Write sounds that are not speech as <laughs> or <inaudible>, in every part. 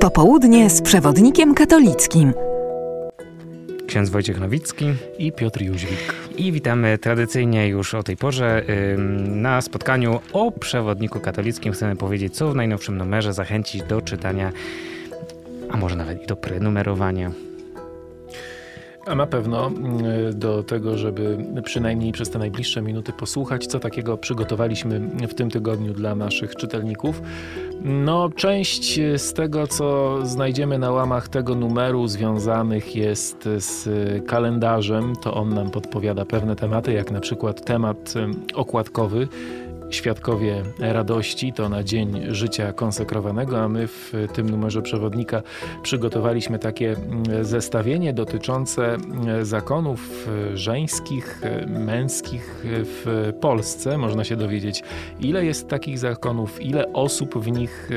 Popołudnie z przewodnikiem katolickim. Ksiądz Wojciech Nowicki i Piotr Jóźwik. I witamy tradycyjnie już o tej porze na spotkaniu o przewodniku katolickim. Chcemy powiedzieć, co w najnowszym numerze zachęcić do czytania, a może nawet i do prenumerowania a na pewno mm, do tego, żeby przynajmniej przez te najbliższe minuty posłuchać, co takiego przygotowaliśmy w tym tygodniu dla naszych czytelników. No, część z tego, co znajdziemy na łamach tego numeru, związanych jest z kalendarzem. To on nam podpowiada pewne tematy, jak na przykład temat okładkowy Świadkowie Radości to na Dzień Życia Konsekrowanego, a my w tym numerze przewodnika przygotowaliśmy takie mm, zestawienie dotyczące mm, zakonów żeńskich, męskich w Polsce. Można się dowiedzieć, ile jest takich zakonów, ile osób w nich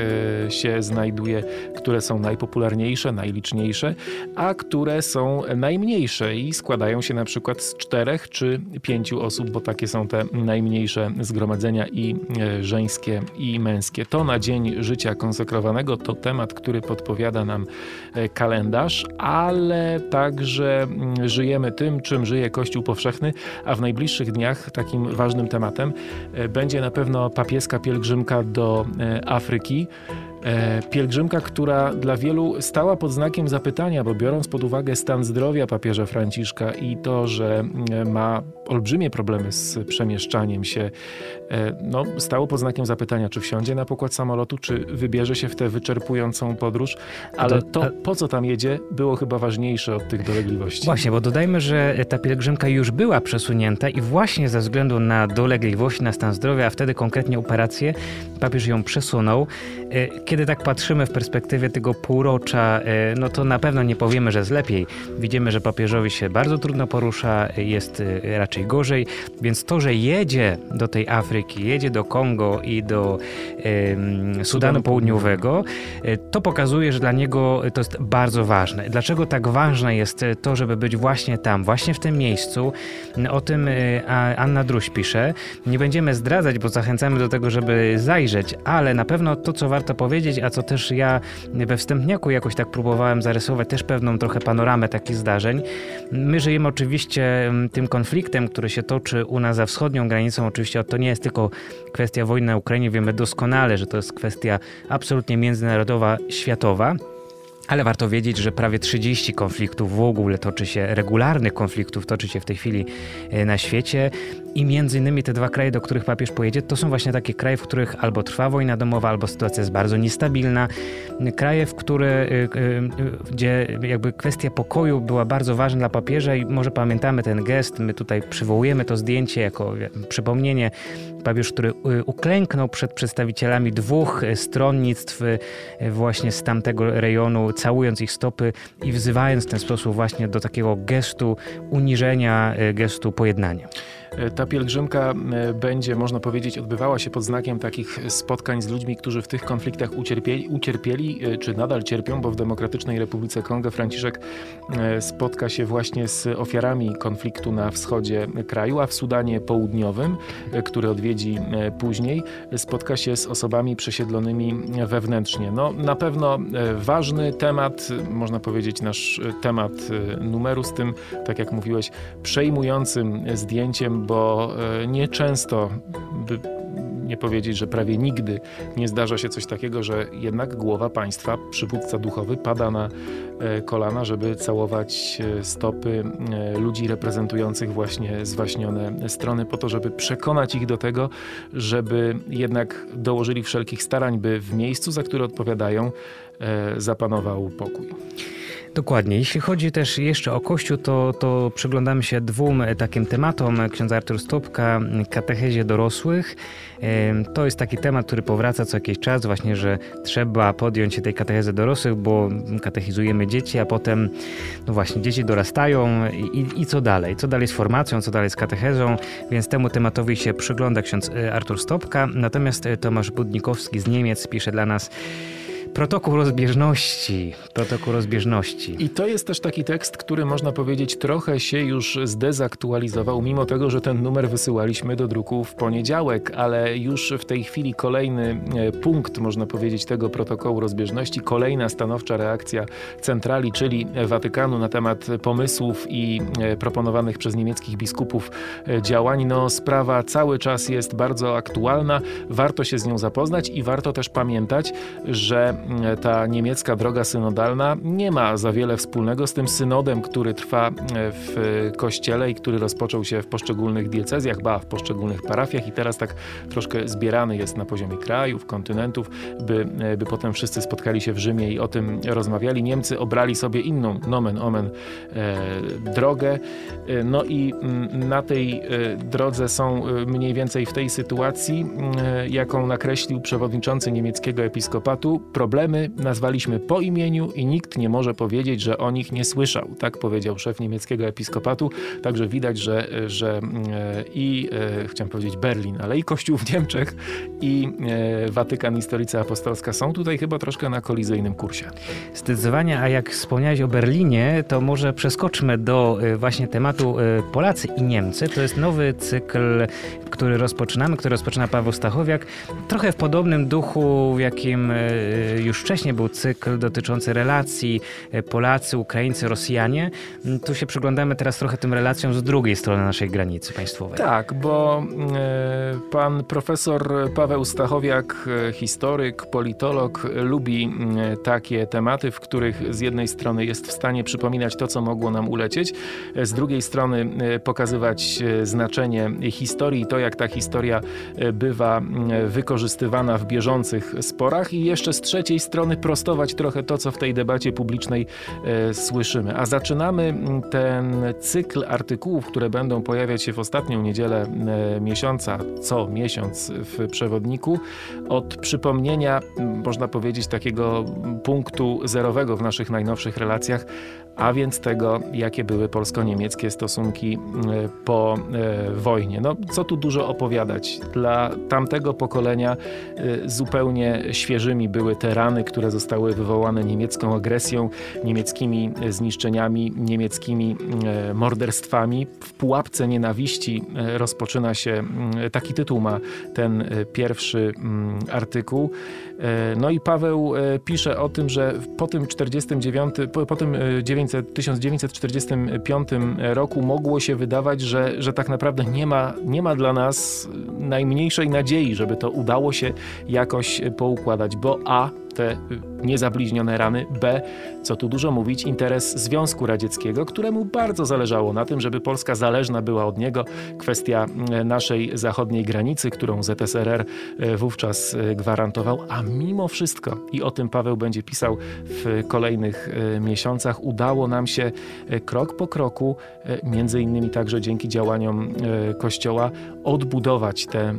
się znajduje, które są najpopularniejsze, najliczniejsze, a które są najmniejsze i składają się na przykład z czterech czy pięciu osób, bo takie są te najmniejsze zgromadzenia i e, żeńskie i męskie. To na dzień życia konsekrowanego to temat, który podpowiada nam e, kalendarz, ale także mm, żyjemy tym, czym żyje Kościół powszechny, a w najbliższych dniach takim ważnym tematem e, będzie na pewno papieska pielgrzymka do Afryki. E, pielgrzymka, która dla wielu stała pod znakiem zapytania, bo biorąc pod uwagę stan zdrowia papieża Franciszka i to, że e, ma olbrzymie problemy z przemieszczaniem się, e, no, stało pod znakiem zapytania, czy wsiądzie na pokład samolotu, czy wybierze się w tę wyczerpującą podróż, ale to, po co tam jedzie, było chyba ważniejsze od tych dolegliwości. Właśnie, bo dodajmy, że ta pielgrzymka już była przesunięta i właśnie ze względu na dolegliwości, na stan zdrowia, a wtedy konkretnie operację, papież ją przesunął kiedy tak patrzymy w perspektywie tego półrocza, e, no to na pewno nie powiemy, że jest lepiej. Widzimy, że papieżowi się bardzo trudno porusza, jest e, raczej gorzej, więc to, że jedzie do tej Afryki, jedzie do Kongo i do Sudanu, Sudanu Południowego, e, to pokazuje, że dla niego to jest bardzo ważne. Dlaczego tak ważne jest to, żeby być właśnie tam, właśnie w tym miejscu? O tym Anna Druś pisze. Nie będziemy zdradzać, bo zachęcamy do tego, żeby zajrzeć, ale na pewno to, co warto powiedzieć, powiedzieć, a co też ja we wstępniaku jakoś tak próbowałem zarysować też pewną trochę panoramę takich zdarzeń. My żyjemy oczywiście mm, tym konfliktem, który się toczy u nas za wschodnią granicą. Oczywiście to nie jest tylko kwestia wojny na Ukrainie. Wiemy doskonale, że to jest kwestia absolutnie międzynarodowa, światowa. Ale warto wiedzieć, że prawie 30 konfliktów w ogóle toczy się, regularnych konfliktów toczy się w tej chwili e, na świecie. I między innymi te dwa kraje, do których papież pojedzie, to są właśnie takie kraje, w których albo trwa wojna domowa, albo sytuacja jest bardzo niestabilna. Kraje, w które, y, y, y, gdzie jakby kwestia pokoju była bardzo ważna dla papieża i może pamiętamy ten gest, my tutaj przywołujemy to zdjęcie jako przypomnienie. Papież, który uklęknął przed przedstawicielami dwóch stronnictw właśnie z tamtego rejonu, całując ich stopy i wzywając w ten sposób właśnie do takiego gestu uniżenia, gestu pojednania. E, ta pielgrzymka e, będzie, można powiedzieć, odbywała się pod znakiem takich spotkań z ludźmi, którzy w tych konfliktach ucierpieli, ucierpieli e, czy nadal cierpią, bo w Demokratycznej Republice Kongo Franciszek spotka się właśnie z ofiarami konfliktu na wschodzie kraju, a w Sudanie Południowym, który odwiedzi później, spotka się z osobami przesiedlonymi wewnętrznie. No, na pewno ważny temat, można powiedzieć nasz temat numeru z tym, tak jak mówiłeś, przejmującym zdjęciem bo e, nieczęsto, by nie powiedzieć, że prawie nigdy nie zdarza się coś takiego, że jednak głowa państwa, przywódca duchowy pada na e, kolana, żeby całować e, stopy ludzi reprezentujących właśnie zwaśnione strony, po to, żeby przekonać ich do tego, żeby jednak dołożyli wszelkich starań, by w miejscu, za które odpowiadają, zapanował pokój. Dokładnie. Jeśli chodzi też jeszcze o Kościół, to, to przyglądamy się dwóm takim tematom. Ksiądz Artur Stopka, katechezie dorosłych. To jest taki temat, który powraca co jakiś czas, właśnie, że trzeba podjąć się tej katechezy dorosłych, bo katechizujemy dzieci, a potem, no właśnie, dzieci dorastają i, i co dalej? Co dalej z formacją, co dalej z katechezą? Więc temu tematowi się przygląda ksiądz e, Artur Stopka. Natomiast e, Tomasz Budnikowski z Niemiec pisze dla nas Protokół rozbieżności. Protokół rozbieżności. I to jest też taki tekst, który można powiedzieć trochę się już zdezaktualizował, mimo tego, że ten numer wysyłaliśmy do druku w poniedziałek, ale już w tej chwili kolejny e, punkt, można powiedzieć, tego protokołu rozbieżności, kolejna stanowcza reakcja centrali, czyli Watykanu na temat pomysłów i e, proponowanych przez niemieckich biskupów e, działań. No, sprawa cały czas jest bardzo aktualna, warto się z nią zapoznać i warto też pamiętać, że ta niemiecka droga synodalna nie ma za wiele wspólnego z tym synodem, który trwa e, w kościele i który rozpoczął się w poszczególnych diecezjach, ba, w poszczególnych parafiach i teraz tak troszkę zbierany jest na poziomie krajów, kontynentów, by, e, by potem wszyscy spotkali się w Rzymie i o tym rozmawiali. Niemcy obrali sobie inną, nomen omen, e, drogę. E, no i mm, na tej drodze są mniej więcej w tej sytuacji, jaką nakreślił przewodniczący niemieckiego episkopatu, problemy nazwaliśmy po imieniu i nikt nie może powiedzieć, że o nich nie słyszał. Tak powiedział szef niemieckiego episkopatu. Także widać, że, że e, i e, chciałem powiedzieć Berlin, ale i Kościół w Niemczech i e, Watykan i Stolica Apostolska są tutaj chyba troszkę na kolizyjnym kursie. Zdecydowanie, a jak wspomniałeś o Berlinie, to może przeskoczmy do właśnie tematu Polacy i Niemcy. To jest nowy cykl, który rozpoczynamy, który rozpoczyna Paweł Stachowiak. Trochę w podobnym duchu, w jakim już wcześniej był cykl dotyczący relacji e, Polacy, Ukraińcy, Rosjanie. Mm, tu się przyglądamy teraz trochę tym relacjom z drugiej strony naszej granicy państwowej. Tak, bo e, pan profesor Paweł Stachowiak, e, historyk, politolog, lubi takie tematy, w których z jednej strony jest w stanie przypominać to, co mogło nam ulecieć, z drugiej strony pokazywać znaczenie historii, to jak ta historia bywa wykorzystywana w bieżących sporach i jeszcze z trzeciej strony prostować trochę to, co w tej debacie publicznej e, słyszymy. A zaczynamy ten cykl artykułów, które będą pojawiać się w ostatnią niedzielę e, miesiąca, co miesiąc w przewodniku, od przypomnienia, można powiedzieć, takiego punktu zerowego w naszych najnowszych relacjach, a więc tego, jakie były polsko-niemieckie stosunki e, po e, wojnie. No, co tu dużo opowiadać? Dla tamtego pokolenia e, zupełnie świeżymi były te rany, które zostały wywołane niemiecką agresją, niemieckimi zniszczeniami, niemieckimi morderstwami. W pułapce nienawiści rozpoczyna się, taki tytuł ma ten pierwszy artykuł. No i Paweł pisze o tym, że po tym 49, po, po tym 900, 1945 roku mogło się wydawać, że, że tak naprawdę nie ma, nie ma dla nas najmniejszej nadziei, żeby to udało się jakoś poukładać, bo A te niezabliźnione rany, B, co tu dużo mówić, interes Związku Radzieckiego, któremu bardzo zależało na tym, żeby Polska zależna była od niego. Kwestia e, naszej zachodniej granicy, którą ZSRR e, wówczas gwarantował, a mimo wszystko, i o tym Paweł będzie pisał w kolejnych miesiącach, udało nam się krok po kroku, między innymi także dzięki działaniom Kościoła, odbudować te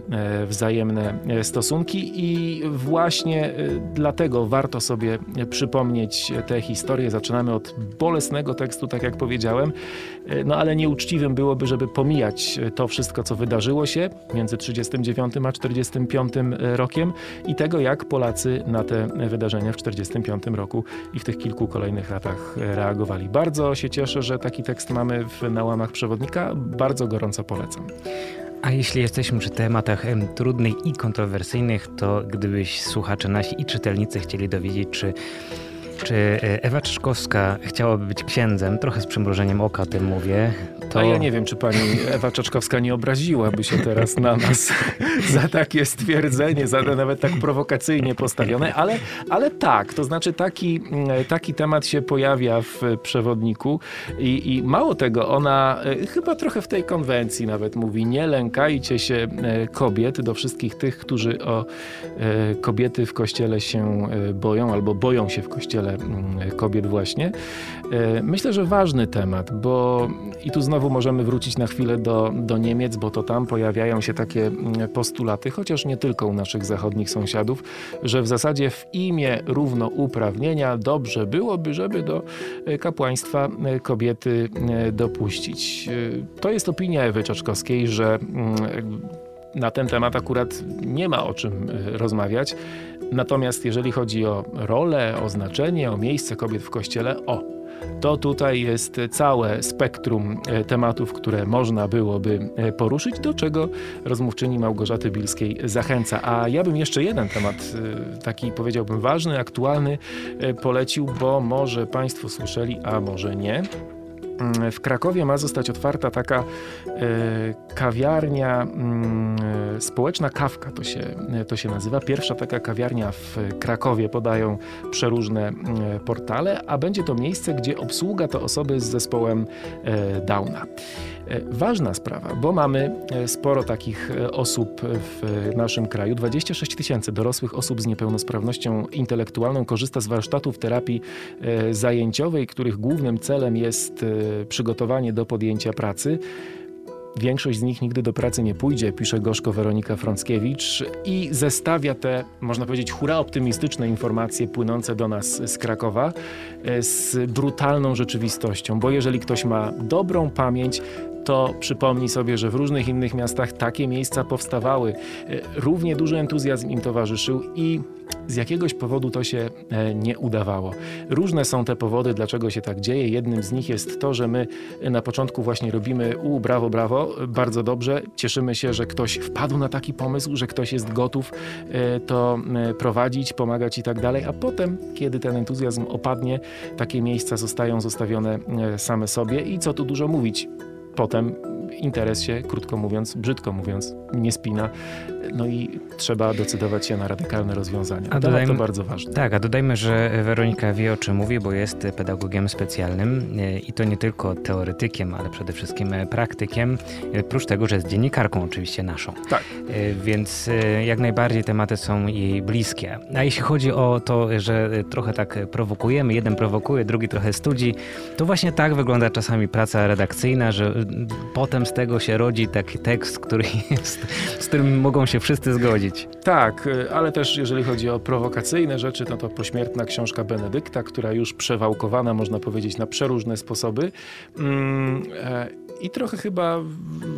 wzajemne stosunki i właśnie dlatego Dlatego warto sobie przypomnieć tę historię. Zaczynamy od bolesnego tekstu, tak jak powiedziałem, no ale nieuczciwym byłoby, żeby pomijać to wszystko, co wydarzyło się między 39 a 45 rokiem i tego, jak Polacy na te wydarzenia w 45 roku i w tych kilku kolejnych latach reagowali. Bardzo się cieszę, że taki tekst mamy w nałamach przewodnika. Bardzo gorąco polecam. A jeśli jesteśmy przy tematach trudnych i kontrowersyjnych, to gdybyś słuchacze nasi i czytelnicy chcieli dowiedzieć, czy czy e, Ewa Czeszkowska chciałaby być księdzem? Trochę z przymrużeniem oka tym mówię. To... A ja nie wiem, czy pani Ewa Czeszkowska nie obraziłaby się teraz na nas <laughs> za takie stwierdzenie, za nawet tak prowokacyjnie postawione, ale, ale tak, to znaczy taki, mm, taki temat się pojawia w przewodniku i, i mało tego, ona e, chyba trochę w tej konwencji nawet mówi, nie lękajcie się e, kobiet, do wszystkich tych, którzy o kobiety w kościele się boją albo boją się w kościele Mm, kobiet właśnie. E, myślę, że ważny temat, bo i tu znowu możemy wrócić na chwilę do, do Niemiec, bo to tam pojawiają się takie mm, postulaty, chociaż nie tylko u naszych zachodnich sąsiadów, że w zasadzie w imię równouprawnienia dobrze byłoby, żeby do e, kapłaństwa e, kobiety dopuścić. To jest opinia Ewy Czaczkowskiej, że mm, na ten temat akurat nie ma o czym e, rozmawiać. Natomiast jeżeli chodzi o rolę, o znaczenie, o miejsce kobiet w kościele, o, to tutaj jest całe spektrum e, tematów, które można byłoby e, poruszyć, do czego rozmówczyni Małgorzaty Bilskiej zachęca. A ja bym jeszcze jeden temat, taki powiedziałbym ważny, aktualny, polecił, bo może Państwo słyszeli, a może nie. Mm, w Krakowie ma zostać otwarta taka e, kawiarnia, mm, e, społeczna kawka to się, to się nazywa. Pierwsza taka kawiarnia w Krakowie, podają przeróżne portale, a będzie to miejsce, gdzie obsługa to osoby z zespołem e, Downa. E, ważna sprawa, bo mamy e, sporo takich e, osób w naszym kraju. 26 tysięcy dorosłych osób z niepełnosprawnością intelektualną korzysta z warsztatów terapii zajęciowej, których głównym celem jest przygotowanie do podjęcia pracy. Większość z nich nigdy do pracy nie pójdzie, pisze gorzko Weronika Frąckiewicz i zestawia te, można powiedzieć, hura optymistyczne informacje płynące do nas z Krakowa z brutalną rzeczywistością, bo jeżeli ktoś ma dobrą pamięć, to przypomnij sobie, że w różnych innych miastach takie miejsca powstawały. E, równie duży entuzjazm im towarzyszył i z jakiegoś powodu to się e, nie udawało. Różne są te powody, dlaczego się tak dzieje. Jednym z nich jest to, że my na początku właśnie robimy u brawo, brawo, bardzo dobrze. Cieszymy się, że ktoś wpadł na taki pomysł, że ktoś jest gotów e, to prowadzić, pomagać i tak dalej, a potem, kiedy ten entuzjazm opadnie, takie miejsca zostają zostawione same sobie i co tu dużo mówić potem interes się, krótko mówiąc, brzydko mówiąc, nie spina. No i trzeba decydować się na radykalne rozwiązania. A dodajmy, to bardzo ważne. Tak, a dodajmy, że Weronika wie o czym mówi, bo jest pedagogiem specjalnym e, i to nie tylko teoretykiem, ale przede wszystkim praktykiem, e, prócz tego, że jest dziennikarką oczywiście naszą. Tak. E, więc jak najbardziej tematy są jej bliskie. A jeśli chodzi o to, że trochę tak prowokujemy, jeden prowokuje, drugi trochę studzi, to właśnie tak wygląda czasami praca redakcyjna, że potem z tego się rodzi taki tekst, który jest, z którym mogą się wszyscy zgodzić. Tak, ale też jeżeli chodzi o prowokacyjne rzeczy, no to pośmiertna książka Benedykta, która już przewałkowana, można powiedzieć, na przeróżne sposoby. Mm, e, i trochę chyba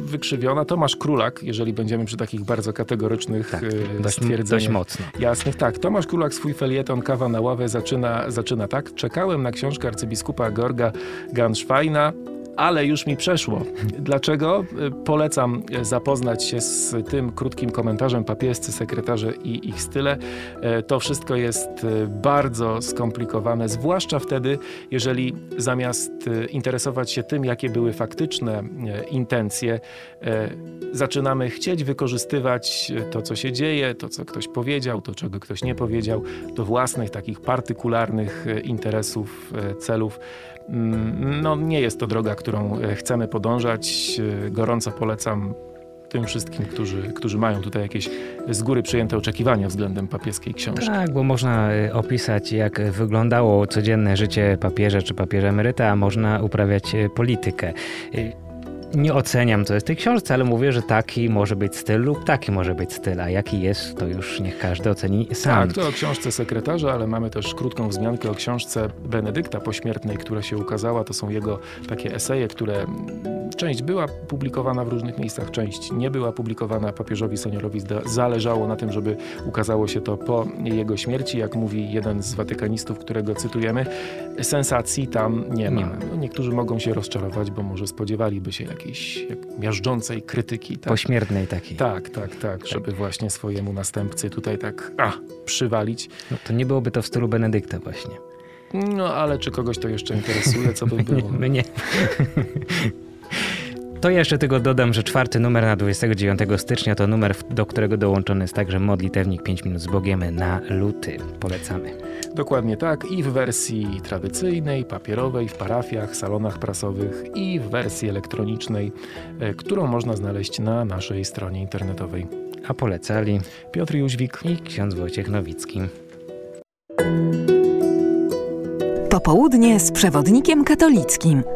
wykrzywiona. Tomasz Królak, jeżeli będziemy przy takich bardzo kategorycznych tak, e, dość, stwierdzeniach. Dość mocno. Jasnych, tak. Tomasz Królak swój felieton Kawa na ławę zaczyna, zaczyna tak. Czekałem na książkę arcybiskupa Georga Ganszwajna ale już mi przeszło. Dlaczego? Polecam zapoznać się z tym krótkim komentarzem papiescy, sekretarze i ich style. To wszystko jest bardzo skomplikowane, zwłaszcza wtedy, jeżeli zamiast interesować się tym, jakie były faktyczne intencje, zaczynamy chcieć wykorzystywać to, co się dzieje, to, co ktoś powiedział, to, czego ktoś nie powiedział, do własnych takich partykularnych interesów, celów. Mm, no, nie jest to droga, którą e, chcemy podążać. E, gorąco polecam tym wszystkim, którzy, którzy mają tutaj jakieś z góry przyjęte oczekiwania względem papieskiej książki. Tak, bo można e, opisać, jak wyglądało codzienne życie papieża czy papieża emeryta, a można uprawiać politykę nie oceniam, co jest w tej książce, ale mówię, że taki może być styl lub taki może być styl, a jaki jest, to już niech każdy oceni sam. Tak, to o książce sekretarza, ale mamy też krótką wzmiankę o książce Benedykta Pośmiertnej, która się ukazała. To są jego takie eseje, które część była publikowana w różnych miejscach, część nie była publikowana. Papieżowi seniorowi zależało na tym, żeby ukazało się to po jego śmierci. Jak mówi jeden z watykanistów, którego cytujemy, sensacji tam nie ma. No, niektórzy mogą się rozczarować, bo może spodziewaliby się jakiejś jak miażdżącej krytyki. Tak? Pośmiertnej takiej. Tak, tak, tak, tak, żeby właśnie swojemu następcy tutaj tak a, przywalić. No to nie byłoby to w stylu Benedykta właśnie. No ale czy kogoś to jeszcze interesuje, co by <laughs> było? Mnie. <laughs> To jeszcze tylko dodam, że czwarty numer na 29 stycznia to numer, do którego dołączony jest także modlitewnik 5 minut z Bogiem na luty. Polecamy. Dokładnie tak i w wersji tradycyjnej, papierowej, w parafiach, salonach prasowych i w wersji elektronicznej, e, którą można znaleźć na naszej stronie internetowej. A polecali Piotr Jóźwik i ksiądz Wojciech Nowicki. Popołudnie z przewodnikiem katolickim –